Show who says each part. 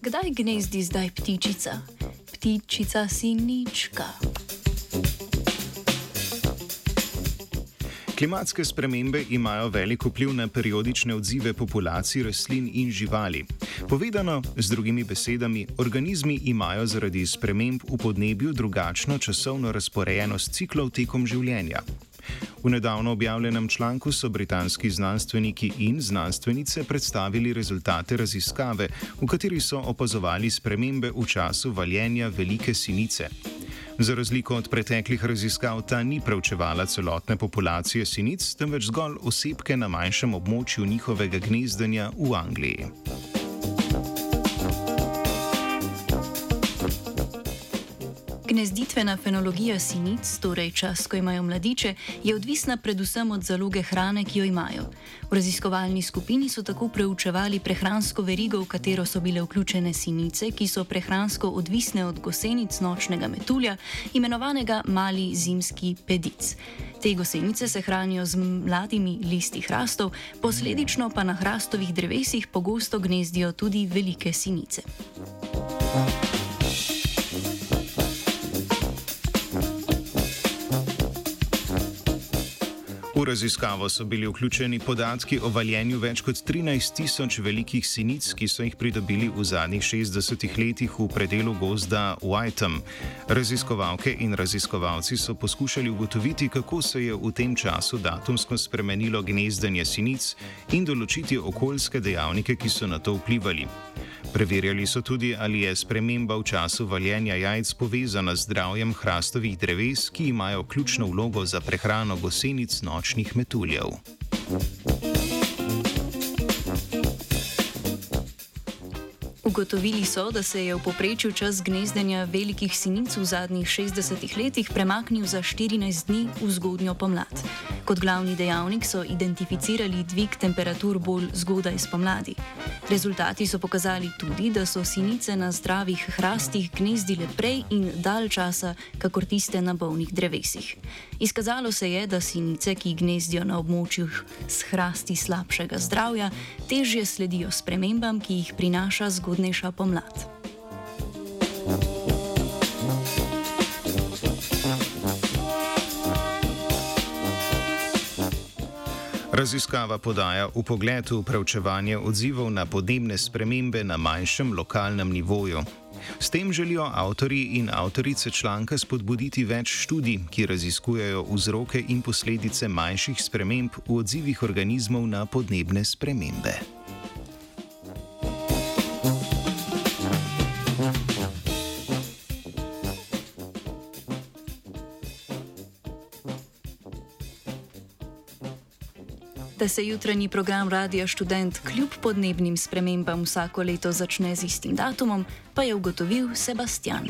Speaker 1: Kdaj gnezdi zdaj ptičica? Ptičica sinička.
Speaker 2: Klimatske spremembe imajo velik vpliv na periodične odzive populacij rastlin in živali. Povedano z drugimi besedami, organizmi imajo zaradi sprememb v podnebju drugačno časovno razporejenost ciklov tekom življenja. V nedavno objavljenem članku so britanski znanstveniki in znanstvenice predstavili rezultate raziskave, v kateri so opazovali spremembe v času valjenja velike sinice. Za razliko od preteklih raziskav, ta ni preučevala celotne populacije sinic, temveč zgolj osebke na manjšem območju njihovega gnezdenja v Angliji.
Speaker 1: Gnezditvena fenologija sinic, torej čas, ko imajo mladiče, je odvisna predvsem od zaloge hrane, ki jo imajo. V raziskovalni skupini so tako preučevali prehransko verigo, v katero so bile vključene sinice, ki so prehransko odvisne od gosenic nočnega metulja, imenovanega mali zimski pedic. Te gosenice se hranijo z mladimi listi hrastov, posledično pa na hrastovih drevesih pogosto gnezdijo tudi velike sinice. Thank you.
Speaker 2: V raziskavo so bili vključeni podatki o valjenju več kot 13 tisoč velikih sinic, ki so jih pridobili v zadnjih 60 letih v predelu gozda Whitem. Raziskovalke in raziskovalci so poskušali ugotoviti, kako se je v tem času datumsko spremenilo gnezdenje sinic in določiti okoljske dejavnike, ki so na to vplivali. Preverjali so tudi, ali je sprememba v času valjenja jajc povezana z zdravjem hrastovih dreves, ki imajo ključno vlogo za prehrano gosenic nočnih metuljev.
Speaker 1: Ugotovili so, da se je v povprečju čas gnezdenja velikih sinic v zadnjih 60 letih premaknil za 14 dni v zgodnjo pomlad. Kot glavni dejavnik so identificirali dvig temperatur bolj zgodaj spomladi. Rezultati so pokazali tudi, da so sinice na zdravih hrastih gnezdile prej in dalj časa, kakor tiste na bolnih drevesih. Izkazalo se je, da sinice, ki gnezdijo na območjih s hrasti slabšega zdravja, težje sledijo spremembam, ki jih prinaša zgodnejša pomlad.
Speaker 2: Raziskava podaja v pogledu preučevanje odzivov na podnebne spremembe na manjšem lokalnem nivoju. S tem želijo avtori in avtorice članka spodbuditi več študij, ki raziskujejo vzroke in posledice manjših sprememb v odzivih organizmov na podnebne spremembe.
Speaker 1: Da se jutranji program Radia Student kljub podnebnim spremembam vsako leto začne z istim datumom, pa je ugotovil Sebastian.